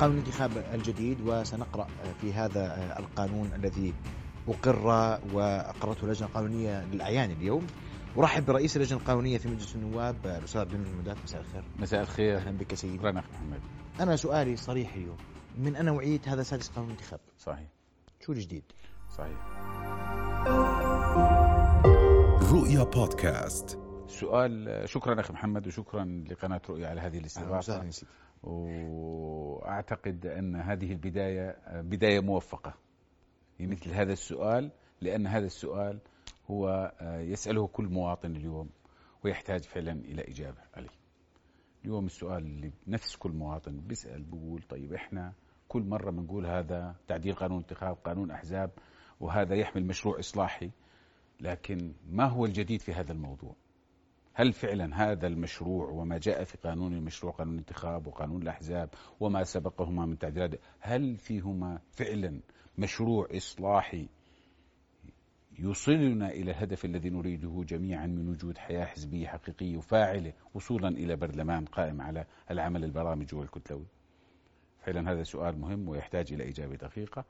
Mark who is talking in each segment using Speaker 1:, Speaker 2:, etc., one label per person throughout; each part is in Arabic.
Speaker 1: قانون الانتخاب الجديد وسنقرأ في هذا القانون الذي أقر وأقرته اللجنة القانونية للأعيان اليوم. أرحب برئيس اللجنة القانونية في مجلس النواب الأستاذ عبد المنعم المداف مساء الخير.
Speaker 2: مساء الخير.
Speaker 1: أهلا بك سيدي.
Speaker 2: شكرا أخي محمد.
Speaker 1: أنا سؤالي صريح اليوم. من أنا وعيت هذا سادس قانون انتخاب؟
Speaker 2: صحيح.
Speaker 1: شو الجديد؟
Speaker 2: صحيح.
Speaker 3: رؤيا بودكاست.
Speaker 2: سؤال شكرا أخي محمد وشكرا لقناة رؤيا على هذه
Speaker 1: أهلا
Speaker 2: الاستضافه
Speaker 1: وسهلا يا سيدي.
Speaker 2: وأعتقد أن هذه البداية بداية موفقة في مثل هذا السؤال لأن هذا السؤال هو يسأله كل مواطن اليوم ويحتاج فعلا إلى إجابة عليه. اليوم السؤال اللي نفس كل مواطن بيسأل بيقول طيب إحنا كل مرة بنقول هذا تعديل قانون انتخاب قانون أحزاب وهذا يحمل مشروع إصلاحي لكن ما هو الجديد في هذا الموضوع؟ هل فعلا هذا المشروع وما جاء في قانون المشروع قانون الانتخاب وقانون الأحزاب وما سبقهما من تعديلات هل فيهما فعلا مشروع إصلاحي يوصلنا إلى الهدف الذي نريده جميعا من وجود حياة حزبية حقيقية وفاعلة وصولا إلى برلمان قائم على العمل البرامجي والكتلوي. فعلا هذا سؤال مهم ويحتاج إلى إجابة دقيقة.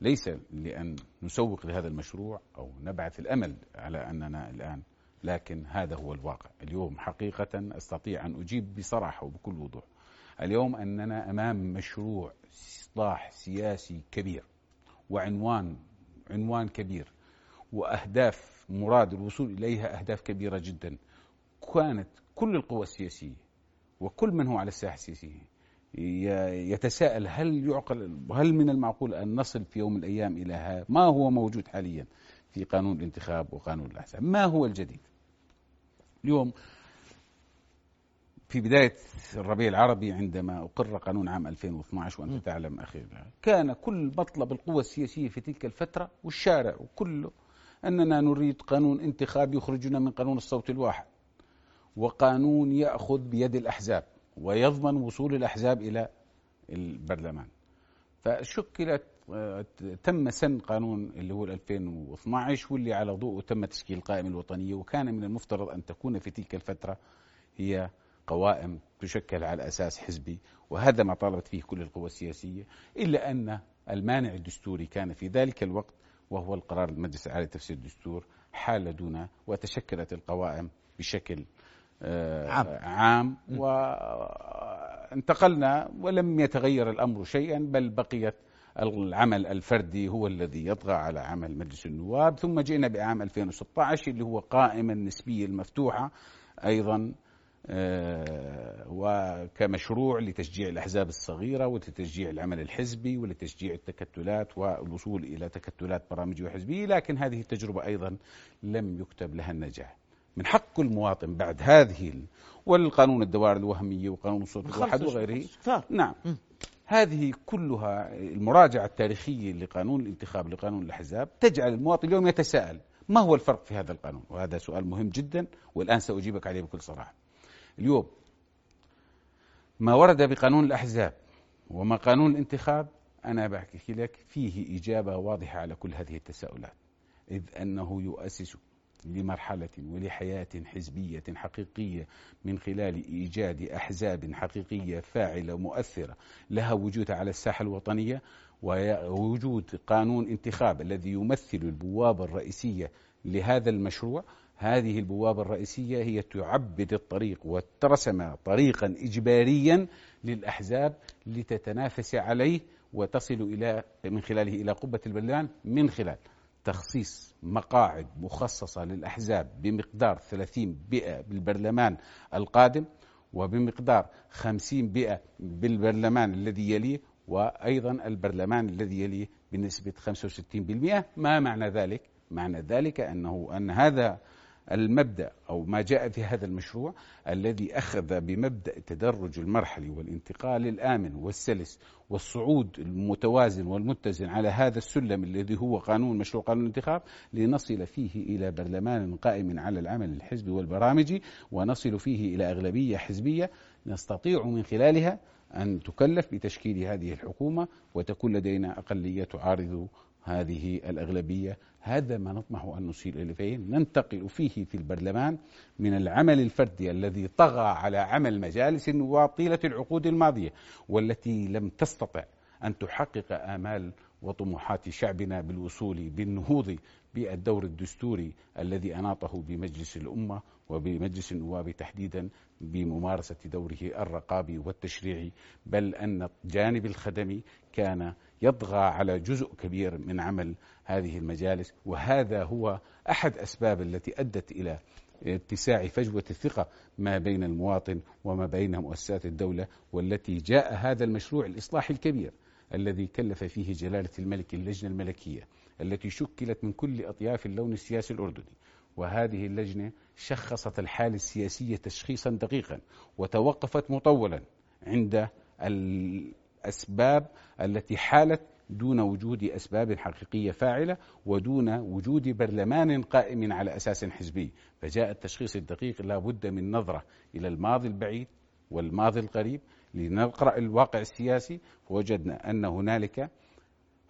Speaker 2: ليس لأن نسوق لهذا المشروع أو نبعث الأمل على أننا الآن لكن هذا هو الواقع، اليوم حقيقة أستطيع أن أجيب بصراحة وبكل وضوح. اليوم أننا أمام مشروع إصلاح سياسي كبير وعنوان عنوان كبير وأهداف مراد الوصول إليها أهداف كبيرة جدا. كانت كل القوى السياسية وكل من هو على الساحة السياسية يتساءل هل يعقل هل من المعقول أن نصل في يوم من الأيام إلى ها؟ ما هو موجود حاليا في قانون الانتخاب وقانون الأحزاب؟ ما هو الجديد؟ اليوم. في بداية الربيع العربي عندما أقر قانون عام 2012 وأنت تعلم أخي كان كل مطلب القوى السياسية في تلك الفترة والشارع وكله أننا نريد قانون انتخاب يخرجنا من قانون الصوت الواحد وقانون يأخذ بيد الأحزاب ويضمن وصول الأحزاب إلى البرلمان. فشكلت تم سن قانون اللي هو 2012 واللي على ضوءه تم تشكيل القائمة الوطنية. وكان من المفترض أن تكون في تلك الفترة هي قوائم تشكل على أساس حزبي وهذا ما طالبت فيه كل القوى السياسية إلا أن المانع الدستوري كان في ذلك الوقت وهو القرار المجلس العالي لتفسير الدستور حال دون وتشكلت القوائم بشكل
Speaker 1: عام.
Speaker 2: عام. وانتقلنا ولم يتغير الأمر شيئا بل بقيت العمل الفردي هو الذي يطغى على عمل مجلس النواب ثم جئنا بعام 2016 اللي هو قائمة النسبية المفتوحة أيضا وكمشروع لتشجيع الأحزاب الصغيرة ولتشجيع العمل الحزبي ولتشجيع التكتلات والوصول إلى تكتلات برامجية وحزبية لكن هذه التجربة أيضا لم يكتب لها النجاح. من حق كل مواطن بعد هذه والقانون الدوائر الوهمية وقانون الصوت الواحد وغيره. نعم. هذه كلها المراجعة التاريخية لقانون الانتخاب لقانون الأحزاب تجعل المواطن اليوم يتساءل ما هو الفرق في هذا القانون؟ وهذا سؤال مهم جدا والآن سأجيبك عليه بكل صراحة. اليوم ما ورد بقانون الأحزاب وما قانون الانتخاب أنا بحكي لك فيه إجابة واضحة على كل هذه التساؤلات إذ أنه يؤسس لمرحلة ولحياة حزبية حقيقية من خلال إيجاد أحزاب حقيقية فاعلة مؤثرة لها وجود على الساحة الوطنية ووجود قانون انتخاب الذي يمثل البوابة الرئيسية لهذا المشروع. هذه البوابة الرئيسية هي تعبد الطريق وترسم طريقا إجباريا للأحزاب لتتنافس عليه وتصل إلى من خلاله إلى قبة البرلمان من خلال تخصيص مقاعد مخصصة للأحزاب بمقدار 30 بيئة بالبرلمان القادم وبمقدار 50 بيئة بالبرلمان الذي يليه وأيضا البرلمان الذي يليه بنسبة 65% ما معنى ذلك؟ معنى ذلك أنه أن هذا المبدأ أو ما جاء في هذا المشروع الذي أخذ بمبدأ التدرج المرحلي والانتقال الآمن والسلس والصعود المتوازن والمتزن على هذا السلم الذي هو قانون مشروع قانون الانتخاب لنصل فيه إلى برلمان قائم على العمل الحزبي والبرامجي ونصل فيه إلى أغلبية حزبية نستطيع من خلالها أن تكلف بتشكيل هذه الحكومة وتكون لدينا أقلية تعارض هذه الأغلبية هذا ما نطمح أن نصل إليه. ننتقل فيه في البرلمان من العمل الفردي الذي طغى على عمل مجالس النواب طيلة العقود الماضية والتي لم تستطع أن تحقق آمال وطموحات شعبنا بالوصول بالنهوض بالدور الدستوري الذي أناطه بمجلس الأمة وبمجلس النواب تحديدا بممارسة دوره الرقابي والتشريعي. بل أن الجانب الخدمي كان يطغى على جزء كبير من عمل هذه المجالس وهذا هو أحد أسباب التي أدت إلى اتساع فجوة الثقة ما بين المواطن وما بين مؤسسات الدولة والتي جاء هذا المشروع الإصلاحي الكبير الذي كلف فيه جلالة الملك اللجنة الملكية التي شكلت من كل أطياف اللون السياسي الأردني. وهذه اللجنة شخصت الحالة السياسية تشخيصا دقيقا وتوقفت مطولا عند الأسباب التي حالت دون وجود أسباب حقيقية فاعلة ودون وجود برلمان قائم على أساس حزبي. فجاء التشخيص الدقيق لا بد من نظرة إلى الماضي البعيد والماضي القريب لنقرأ الواقع السياسي. فوجدنا أن هنالك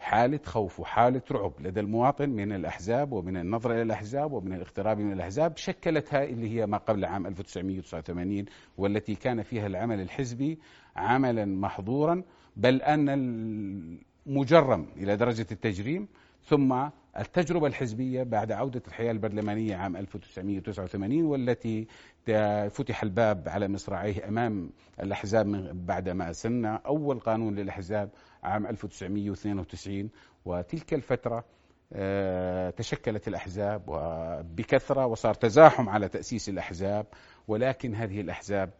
Speaker 2: حالة خوف وحالة رعب لدى المواطن من الأحزاب ومن النظر إلى الأحزاب ومن الاقتراب من الأحزاب. شكلتها اللي هي ما قبل عام 1989 والتي كان فيها العمل الحزبي عملا محظورا بل أن المجرم إلى درجة التجريم ثم التجربة الحزبية بعد عودة الحياة البرلمانية عام 1989 والتي فتح الباب على مصراعيه أمام الأحزاب من بعد ما أسلنا أول قانون للأحزاب عام 1992 وتلك الفترة آه، تشكلت الأحزاب بكثرة وصار تزاحم على تأسيس الأحزاب ولكن هذه الأحزاب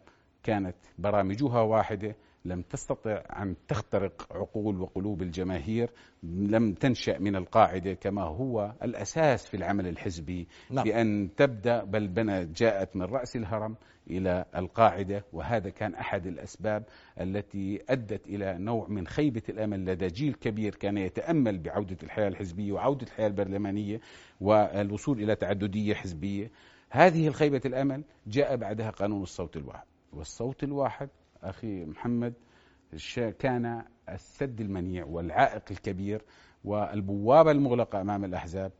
Speaker 2: كانت برامجها واحدة لم تستطع أن تخترق عقول وقلوب الجماهير لم تنشأ من القاعدة كما هو الأساس في العمل الحزبي نعم. بأن تبدأ بل بنا جاءت من رأس الهرم إلى القاعدة وهذا كان أحد الأسباب التي أدت إلى نوع من خيبة الأمل لدى جيل كبير كان يتأمل بعودة الحياة الحزبية وعودة الحياة البرلمانية والوصول إلى تعددية حزبية هذه الخيبة الأمل جاء بعدها قانون الصوت الواحد والصوت الواحد أخي محمد كان السد المنيع والعائق الكبير والبوابة المغلقة أمام الأحزاب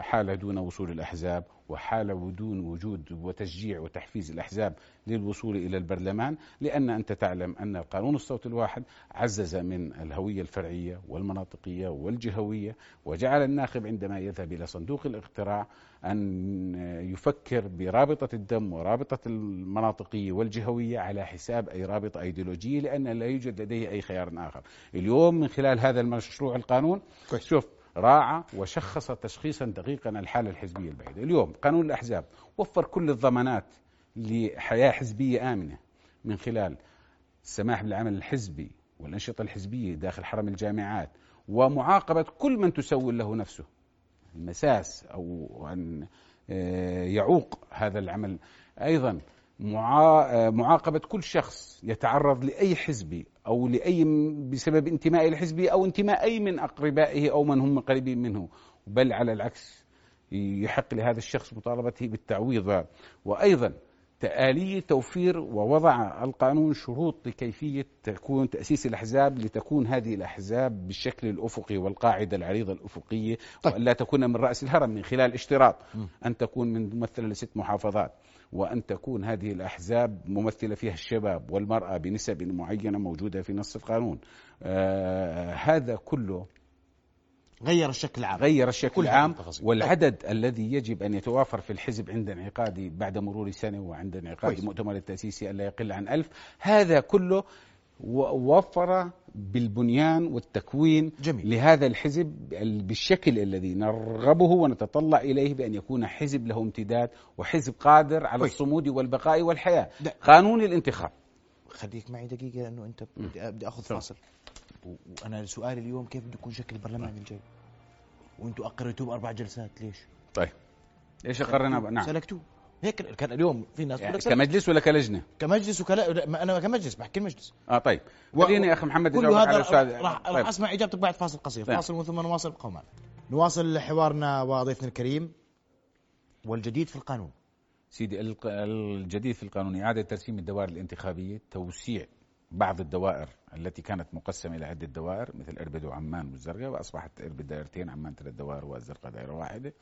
Speaker 2: حال دون وصول الأحزاب. وحال دون وجود وتشجيع وتحفيز الأحزاب للوصول إلى البرلمان لأن أنت تعلم أن قانون الصوت الواحد عزز من الهوية الفرعية والمناطقية والجهوية وجعل الناخب عندما يذهب إلى صندوق الاقتراع أن يفكر برابطة الدم ورابطة المناطقية والجهوية على حساب أي رابطة أيديولوجية لأن لا يوجد لديه أي خيار آخر. اليوم من خلال هذا المشروع القانون شوف راعى وشخص تشخيصا دقيقا الحالة الحزبية البعيدة. اليوم قانون الأحزاب وفر كل الضمانات لحياة حزبية آمنة من خلال السماح بالعمل الحزبي والأنشطة الحزبية داخل حرم الجامعات ومعاقبة كل من تسول له نفسه. المساس أو أن آه، يعوق هذا العمل. أيضا معاقبة كل شخص يتعرض لأي حزبي أو لأي بسبب انتمائه لحزبه أو انتماء أي من أقربائه أو من هم قريبين منه. بل على العكس يحق لهذا الشخص مطالبته بالتعويض. وأيضا آلية توفير ووضع القانون شروط لكيفية تكون تأسيس الأحزاب لتكون هذه الأحزاب بالشكل الأفقي والقاعدة العريضة الأفقية طيب. وأن لا تكون من رأس الهرم من خلال اشتراط أن تكون من ممثلة لست محافظات وأن تكون هذه الأحزاب ممثلة فيها الشباب والمرأة بنسب معينة موجودة في نص القانون آه هذا كله
Speaker 1: غير الشكل العام.
Speaker 2: غير الشكل العام والعدد الذي يجب أن يتوافر في الحزب عند انعقاد بعد مرور سنة وعند انعقاد المؤتمر التأسيسي ألا يقل عن ألف. هذا كله وفر بالبنيان والتكوين جميل. لهذا الحزب بالشكل الذي نرغبه ونتطلع إليه بأن يكون حزب له امتداد وحزب قادر على طيب. الصمود والبقاء والحياة. ده. قانون الانتخاب.
Speaker 1: خليك معي دقيقة لأنه أنت بدي أخذ فاصل. وأنا سؤالي اليوم كيف بده يكون شكل البرلمان الجاي؟ وأنتم أقريتوه بأربع جلسات ليش؟
Speaker 2: طيب. إيش اقرنا
Speaker 1: نعم. سلكتوه هيك كان اليوم في ناس
Speaker 2: يعني كمجلس ولا كلجنة؟
Speaker 1: كمجلس وكلا أنا كمجلس بحكي المجلس.
Speaker 2: آه طيب. خليني و... أخي محمد
Speaker 1: كل هذا على السؤال راح, طيب. راح أسمع إجابتك بعد فاصل قصير. طيب. فاصل ثم نواصل بقوم نواصل حوارنا وضيفنا الكريم والجديد في القانون.
Speaker 2: سيدي الجديد في القانون إعادة ترسيم الدوائر الانتخابية توسيع بعض الدوائر التي كانت مقسمة إلى عدة دوائر مثل إربد وعمان والزرقاء وأصبحت إربد دائرتين عمان ثلاث دوائر والزرقاء دائرة واحدة.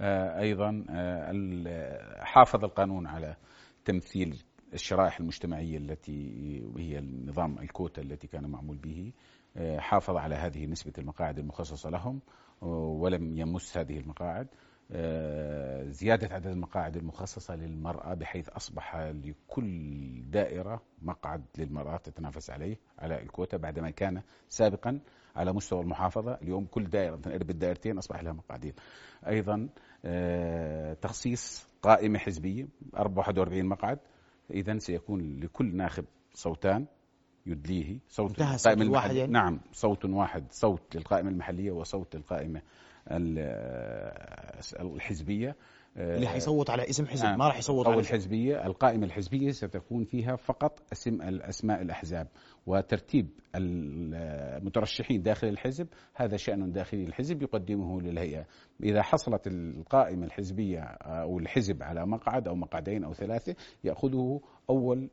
Speaker 2: آه، أيضا آه، حافظ القانون على تمثيل الشرائح المجتمعية التي هي النظام الكوتا التي كان معمول به. آه، حافظ على هذه نسبة المقاعد المخصصة لهم ولم يمس هذه المقاعد. زيادة عدد المقاعد المخصصة للمرأة بحيث أصبح لكل دائرة مقعد للمرأة تتنافس عليه على الكوتا بعدما كان سابقا على مستوى المحافظة. اليوم كل دائرة مثلا إربد دائرتين أصبح لها مقعدين. أيضا آه، تخصيص قائمة حزبية 41 مقعد. إذا سيكون لكل ناخب صوتان يدليه.
Speaker 1: صوت القائمة المحلية. يعني؟
Speaker 2: نعم صوت واحد صوت للقائمة المحلية وصوت للقائمة الحزبية
Speaker 1: اللي حيصوت على اسم حزب آه ما راح يصوت على
Speaker 2: الحزبية القائمة الحزبية ستكون فيها فقط اسم الاسماء الأحزاب وترتيب المترشحين داخل الحزب هذا شأن داخلي الحزب يقدمه للهيئة. إذا حصلت القائمة الحزبية أو الحزب على مقعد أو مقعدين أو ثلاثة يأخذه أول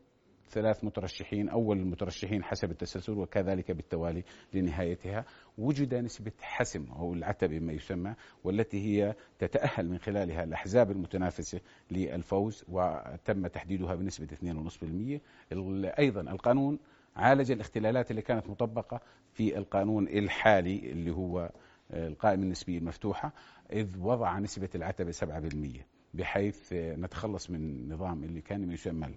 Speaker 2: ثلاث مترشحين أول المترشحين حسب التسلسل وكذلك بالتوالي لنهايتها. وجد نسبة حسم أو العتبة ما يسمى والتي هي تتأهل من خلالها الأحزاب المتنافسة للفوز وتم تحديدها بنسبة 2.5% أيضا القانون عالج الاختلالات اللي كانت مطبقة في القانون الحالي اللي هو القائمة النسبية المفتوحة إذ وضع نسبة العتبة 7% بحيث نتخلص من النظام اللي كان يسمى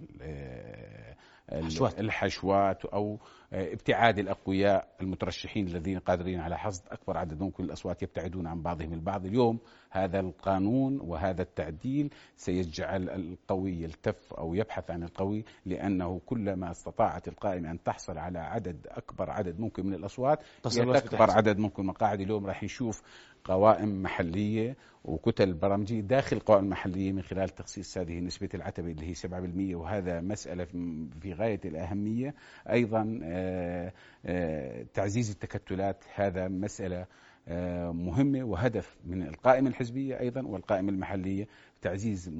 Speaker 2: الحشوات, الحشوات أو ابتعاد الأقوياء المترشحين الذين قادرين على حصد أكبر عدد. ممكن الأصوات يبتعدون عن بعضهم البعض. اليوم هذا القانون وهذا التعديل سيجعل القوي يلتف أو يبحث عن القوي لأنه كلما استطاعت القائمة أن تحصل على عدد أكبر عدد ممكن من الأصوات أكبر عدد ممكن مقاعد اليوم راح نشوف قوائم محلية وكتل برامجيه داخل قوائم محلية من خلال تخصيص هذه نسبة العتبة اللي هي 7% وهذا مسألة في غاية الأهمية. أيضا آه، آه، تعزيز التكتلات هذا مسألة آه، مهمة وهدف من القائمة الحزبية أيضا والقائمة المحلية تعزيز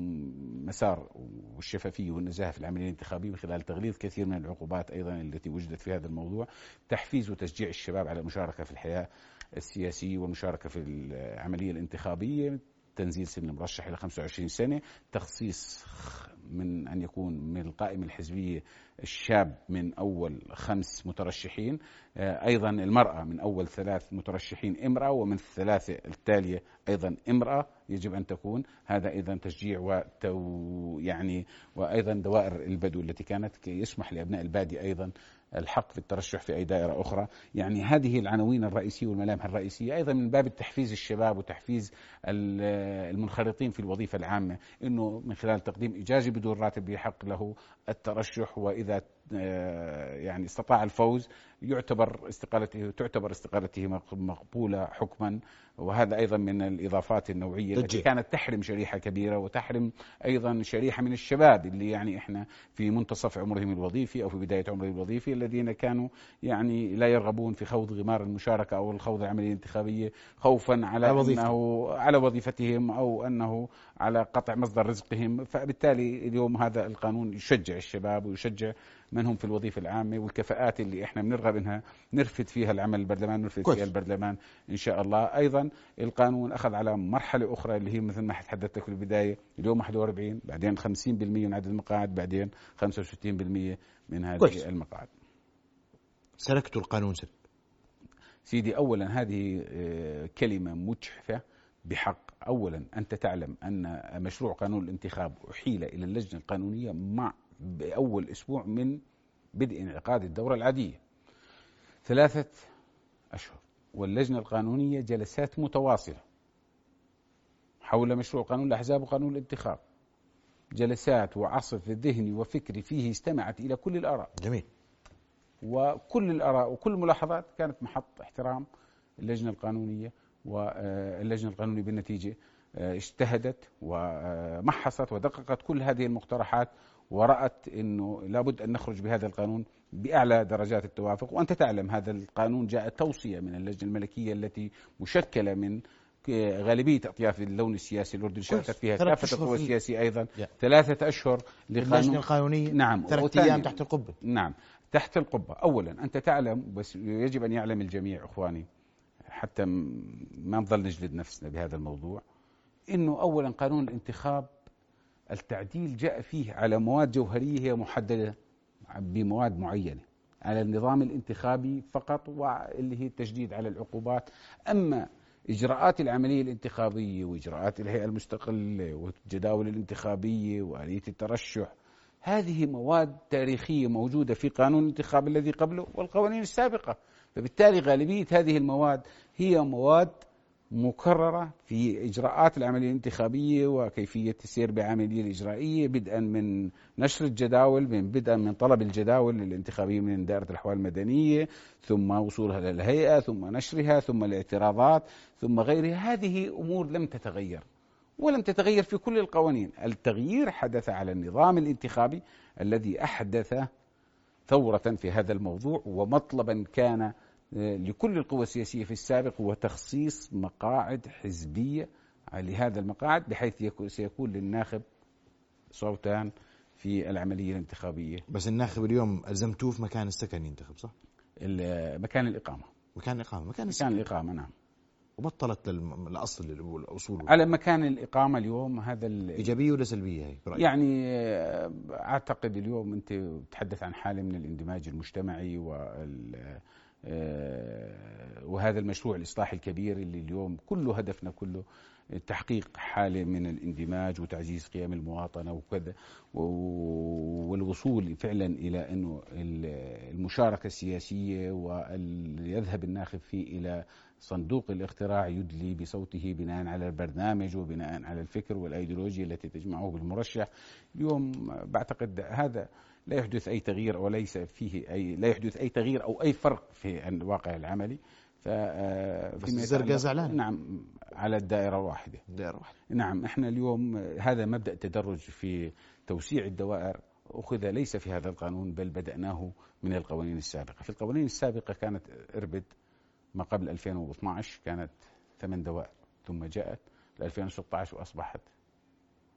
Speaker 2: مسار والشفافيه والنزاهة في العملية الانتخابية من خلال تغليظ كثير من العقوبات أيضا التي وجدت في هذا الموضوع تحفيز وتشجيع الشباب على المشاركة في الحياة السياسية والمشاركة في العملية الانتخابية تنزيل سن المرشح إلى 25 سنة تخصيص من أن يكون من القائمة الحزبية الشاب من أول خمس مترشحين آه، أيضا المرأة من أول ثلاث مترشحين امرأة ومن الثلاثة التالية أيضا امرأة يجب أن تكون. هذا أيضا تشجيع وتو يعني وأيضا دوائر البدو التي كانت يسمح لأبناء البادية أيضا الحق في الترشح في أي دائرة أخرى. يعني هذه العناوين الرئيسية والملامح الرئيسية أيضا من باب التحفيز الشباب وتحفيز المنخرطين في الوظيفة العامة أنه من خلال تقديم إجازة بدون راتب يحق له الترشح وإذا آه، يعني استطاع الفوز يعتبر استقالته تعتبر استقالته مقبولة حكما وهذا أيضا من الإضافات النوعية التي كانت تحرم شريحة كبيرة وتحرم أيضا شريحة من الشباب اللي يعني إحنا في منتصف عمرهم الوظيفي أو في بداية عمرهم الوظيفي الذين كانوا يعني لا يرغبون في خوض غمار المشاركة أو الخوض العملية الانتخابية خوفا على, على أنه على وظيفتهم أو أنه على قطع مصدر رزقهم. فبالتالي اليوم هذا القانون يشجع الشباب ويشجع من هم في الوظيفة العامة والكفاءات اللي إحنا بنرغب إنها نرفد فيها العمل البرلمان نرفد كويس. فيها البرلمان إن شاء الله أيضا القانون أخذ على مرحلة أخرى اللي هي مثل ما تحدثت في البداية اليوم 41 بعدين 50% من عدد المقاعد بعدين 65% من هذه كويس. المقاعد
Speaker 1: سلكت القانون سلك
Speaker 2: سيدي اولا هذه آه، كلمة مجحفة بحق اولا أنت تعلم أن مشروع قانون الانتخاب أحيل إلى اللجنة القانونية مع بأول أسبوع من بدء انعقاد الدورة العادية. ثلاثة أشهر. واللجنة القانونية جلسات متواصلة حول مشروع قانون الأحزاب وقانون الانتخاب. جلسات وعصف ذهني وفكري فيه استمعت إلى كل الآراء.
Speaker 1: جميل.
Speaker 2: وكل الآراء وكل الملاحظات كانت محط احترام اللجنة القانونية واللجنه القانونية بالنتيجة آه، اجتهدت ومحصت ودققت كل هذه المقترحات ورأت أنه لابد أن نخرج بهذا القانون بأعلى درجات التوافق وأنت تعلم هذا القانون جاء توصية من اللجنة الملكية التي مشكلة من غالبية أطياف اللون السياسي الأردني شاركت فيها كافة القوى السياسية أيضا. ثلاثة أشهر
Speaker 1: لقانون اللجنة القانونية
Speaker 2: نعم
Speaker 1: ثلاثة أيام تحت القبة.
Speaker 2: نعم تحت القبة. أولا أنت تعلم بس يجب أن يعلم الجميع إخواني حتى ما نظل نجلد نفسنا بهذا الموضوع إنه اولا قانون الانتخاب التعديل جاء فيه على مواد جوهرية هي محددة بمواد معينة على النظام الانتخابي فقط واللي هي التشديد على العقوبات. أما إجراءات العملية الانتخابية وإجراءات الهيئة المستقلة والجداول الانتخابية وآلية الترشح هذه مواد تاريخية موجودة في قانون الانتخاب الذي قبله والقوانين السابقة. فبالتالي غالبية هذه المواد هي مواد مكررة في إجراءات العملية الانتخابية وكيفية السير بعملية الإجرائية بدءا من نشر الجداول من بدءا من طلب الجداول الانتخابية من دائرة الأحوال المدنية ثم وصولها للهيئة ثم نشرها ثم الاعتراضات ثم غيرها. هذه أمور لم تتغير ولم تتغير في كل القوانين. التغيير حدث على النظام الانتخابي الذي أحدث ثورة في هذا الموضوع ومطلبا كان لكل القوى السياسية في السابق هو تخصيص مقاعد حزبية لهذا المقاعد بحيث سيكون للناخب صوتان في العملية الانتخابية.
Speaker 1: بس الناخب اليوم ألزمتوه في مكان السكن ينتخب صح؟
Speaker 2: مكان الإقامة.
Speaker 1: مكان الإقامة
Speaker 2: مكان, مكان الإقامة نعم.
Speaker 1: وبطلت للاصل الأصول.
Speaker 2: على مكان الإقامة اليوم هذا
Speaker 1: إيجابية ولا سلبية هي؟
Speaker 2: برأيك؟ يعني أعتقد اليوم أنت تتحدث عن حالة من الاندماج المجتمعي وال آه، وهذا المشروع الإصلاحي الكبير اللي اليوم كله هدفنا كله تحقيق حالة من الاندماج وتعزيز قيم المواطنة وكذا والوصول فعلا إلى أنه المشاركة السياسية ويذهب الناخب فيه إلى صندوق الاقتراع يدلي بصوته بناء على البرنامج وبناء على الفكر والأيديولوجيا التي تجمعه بالمرشح. اليوم بعتقد هذا لا يحدث أي تغيير وليس فيه أي لا يحدث أي تغيير أو أي فرق في الواقع العملي. ف
Speaker 1: آه، بس الزرقاء زعلان
Speaker 2: نعم على الدائرة الواحدة.
Speaker 1: الدائرة واحدة
Speaker 2: نعم إحنا اليوم هذا مبدأ تدرج في توسيع الدوائر. أخذ ليس في هذا القانون بل بدأناه من القوانين السابقة. في القوانين السابقة كانت إربد ما قبل 2012 كانت ثمان دوائر ثم جاءت ل 2016 وأصبحت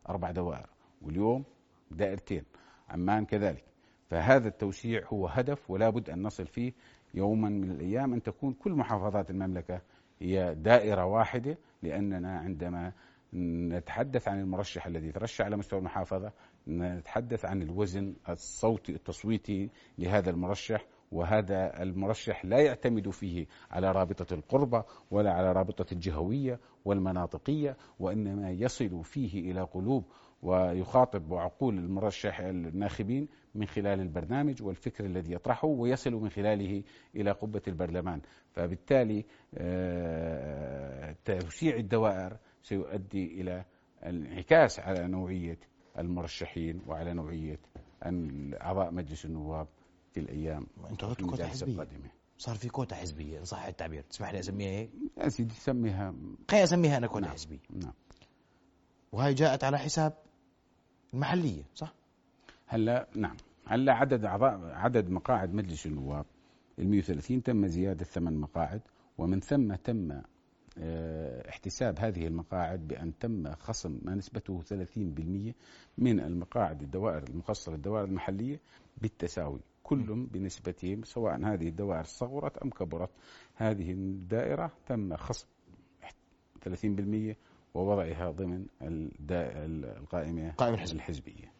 Speaker 2: أربع دوائر. واليوم دائرتين. عمان كذلك. فهذا التوسيع هو هدف ولا بد أن نصل فيه يوما من الأيام أن تكون كل محافظات المملكة هي دائرة واحدة لأننا عندما نتحدث عن المرشح الذي ترشح على مستوى المحافظة نتحدث عن الوزن الصوتي التصويتي لهذا المرشح وهذا المرشح لا يعتمد فيه على رابطة القربة ولا على رابطة الجهوية والمناطقية وإنما يصل فيه إلى قلوب ويخاطب عقول المرشح الناخبين من خلال البرنامج والفكر الذي يطرحه ويصل من خلاله إلى قبة البرلمان، فبالتالي آه، توسيع الدوائر سيؤدي إلى الانعكاس على نوعية المرشحين وعلى نوعية اعضاء مجلس النواب في
Speaker 1: الأيام كوتا حزبية. صار في كوتا حزبية إن صح التعبير. تسمح لي أسميها هيك؟
Speaker 2: يا سيدي سميها
Speaker 1: خليني أسميها أنا كوتا
Speaker 2: نعم.
Speaker 1: حزبية.
Speaker 2: نعم.
Speaker 1: وهي جاءت على حساب المحلية صح؟
Speaker 2: هلا نعم. هلا عدد أعضاء عدد مقاعد مجلس النواب. ال 130 تم زيادة ثمان مقاعد ومن ثم تم آه احتساب هذه المقاعد بأن تم خصم ما نسبته 30% من المقاعد الدوائر المخصصة للدوائر المحلية بالتساوي. كل بنسبتهم سواء هذه الدوائر صغرت أم كبرت. هذه الدائرة تم خصم 30% ووضعها ضمن القائمة
Speaker 1: القائمة
Speaker 2: الحزبية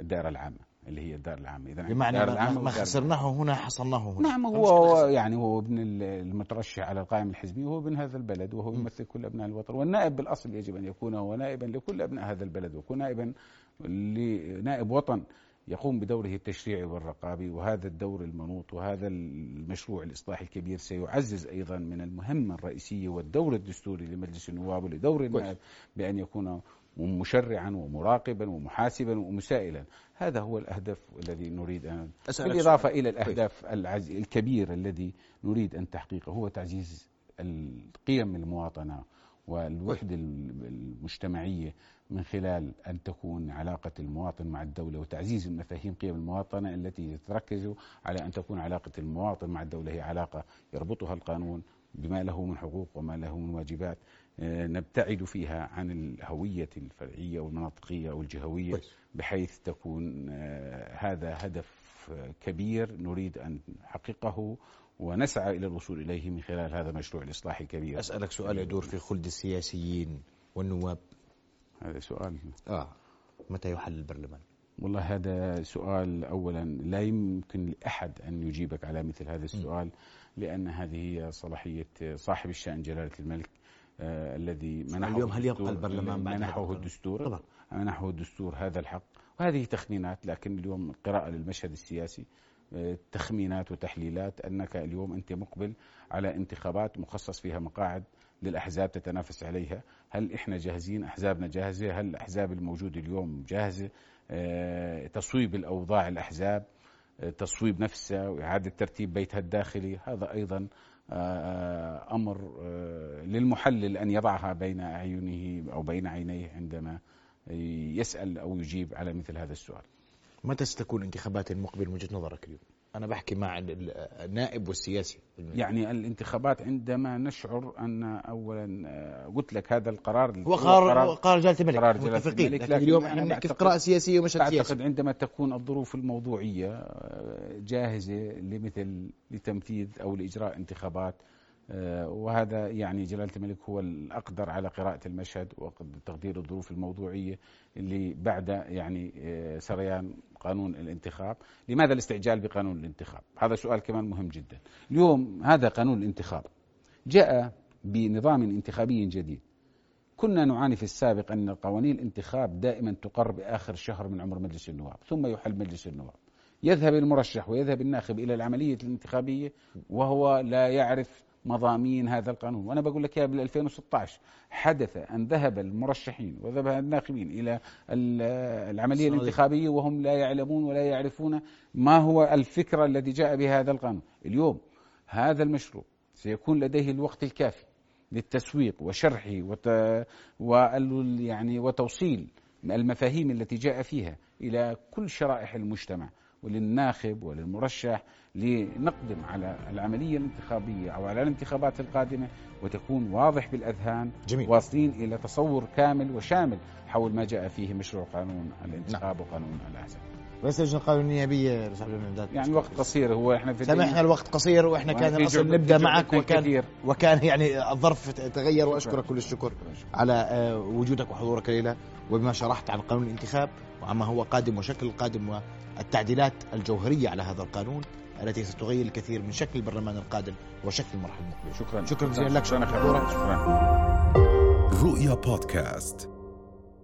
Speaker 2: الدائرة العامة اللي هي الدائرة العامة.
Speaker 1: إذا بمعنى العامة ما خسرناه هنا حصلناه هنا.
Speaker 2: نعم هو يعني هو ابن المترشح على القائمة الحزبية هو ابن هذا البلد وهو يمثل كل أبناء الوطن والنائب بالأصل يجب أن يكون هو نائبا لكل أبناء هذا البلد ويكون نائبا لنائب وطن. يقوم بدوره التشريعي والرقابي وهذا الدور المنوط وهذا المشروع الإصلاحي الكبير سيعزز أيضا من المهمة الرئيسية والدور الدستوري لمجلس النواب ولدور النائب بأن يكون مشرعا ومراقبا ومحاسبا ومسائلا. هذا هو الأهداف الذي نريد أن بالإضافة إلى الأهداف الكبير الذي نريد أن تحقيقه هو تعزيز القيم المواطنة والوحدة المجتمعية من خلال أن تكون علاقة المواطن مع الدولة وتعزيز المفاهيم قيم المواطنة التي تركز على أن تكون علاقة المواطن مع الدولة. هي علاقة يربطها القانون بما له من حقوق وما له من واجبات. آه، نبتعد فيها عن الهوية الفرعية والمناطقية والجهوية بحيث تكون آه، هذا هدف هدف كبير نريد أن نحققه ونسعى إلى الوصول إليه من خلال هذا المشروع الإصلاحي الكبير.
Speaker 1: أسألك سؤال يدور في خلد السياسيين والنواب.
Speaker 2: هذا سؤال.
Speaker 1: آه. متى يحل البرلمان؟
Speaker 2: والله هذا سؤال اولا لا يمكن لأحد أن يجيبك على مثل هذا السؤال لأن هذه هي صلاحية صاحب الشأن جلالة الملك آه الذي منحه
Speaker 1: اليوم هل يبقى البرلمان بعد
Speaker 2: منحه؟ الدستور؟
Speaker 1: طبعا.
Speaker 2: منحه الدستور هذا الحق. وهذه تخمينات لكن اليوم قراءة للمشهد السياسي آه، تخمينات وتحليلات أنك اليوم أنت مقبل على انتخابات مخصص فيها مقاعد للأحزاب تتنافس عليها، هل إحنا جاهزين؟ أحزابنا جاهزة؟ هل الأحزاب الموجوده اليوم جاهزة؟ آه، تصويب الأوضاع الأحزاب، آه، تصويب نفسها وإعادة ترتيب بيتها الداخلي، هذا أيضا آه، آه، للمحلل أن يضعها بين أعينه أو بين عينيه عندما يسأل أو يجيب على مثل هذا السؤال.
Speaker 1: متى ستكون انتخابات المقبل من وجهة نظرك اليوم أنا بحكي مع ال- ال- النائب والسياسي.
Speaker 2: يعني الانتخابات عندما نشعر أن اولا آه، قلت لك هذا القرار
Speaker 1: هو قرار قرار جلالة الملك
Speaker 2: قرار جلالة
Speaker 1: متفقين.
Speaker 2: الملك،
Speaker 1: لكن
Speaker 2: لكن
Speaker 1: اليوم إحنا بنحكي قراءة سياسية ومشهد سياسي.
Speaker 2: اعتقد عندما تكون الظروف الموضوعية آه، جاهزة لمثل لتنفيذ أو لإجراء انتخابات وهذا يعني جلالة الملك هو الأقدر على قراءة المشهد وتقدير الظروف الموضوعية اللي بعد يعني آه، سريان قانون الانتخاب، لماذا الاستعجال بقانون الانتخاب؟ هذا سؤال كمان مهم جدا. اليوم هذا قانون الانتخاب جاء بنظام انتخابي جديد. كنا نعاني في السابق أن قوانين الانتخاب دائما تقر بآخر شهر من عمر مجلس النواب، ثم يحل مجلس النواب. يذهب المرشح ويذهب الناخب إلى العملية الانتخابية وهو لا يعرف مضامين هذا القانون، وأنا بقول لك يا بال 2016 حدث أن ذهب المرشحين وذهب الناخبين إلى ال- العملية
Speaker 1: الصناديق.
Speaker 2: الانتخابية وهم لا يعلمون ولا يعرفون ما هو الفكرة الذي جاء بهذا القانون، اليوم هذا المشروع سيكون لديه الوقت الكافي للتسويق وشرحه وت... وال... يعني وتوصيل المفاهيم التي جاء فيها إلى كل شرائح المجتمع. وللناخب وللمرشح لنقدم على العملية الانتخابية أو على الانتخابات القادمة وتكون واضح بالأذهان
Speaker 1: جميل.
Speaker 2: واصلين إلى تصور كامل وشامل حول ما جاء فيه مشروع قانون الانتخاب وقانون الأحزاب.
Speaker 1: رئيس اللجنة القانونية بية رئيس عبد المنعم
Speaker 2: يعني وقت قصير هو إحنا في
Speaker 1: سامحنا الوقت قصير وإحنا كان
Speaker 2: وفي
Speaker 1: الأصل
Speaker 2: نبدأ
Speaker 1: معك وكان
Speaker 2: الكثير.
Speaker 1: وكان يعني الظرف تغير وأشكرك كل الشكر على آه، وجودك وحضورك الليلة وبما شرحت عن قانون الانتخاب وعما هو قادم وشكل القادم والتعديلات الجوهرية على هذا القانون التي ستغير الكثير من شكل البرلمان القادم وشكل المرحلة المقبلة.
Speaker 2: شكرا.
Speaker 1: شكرا جزيلا لك.
Speaker 2: شكرا.
Speaker 1: شكرا.
Speaker 2: شكرا.
Speaker 3: رؤيا بودكاست.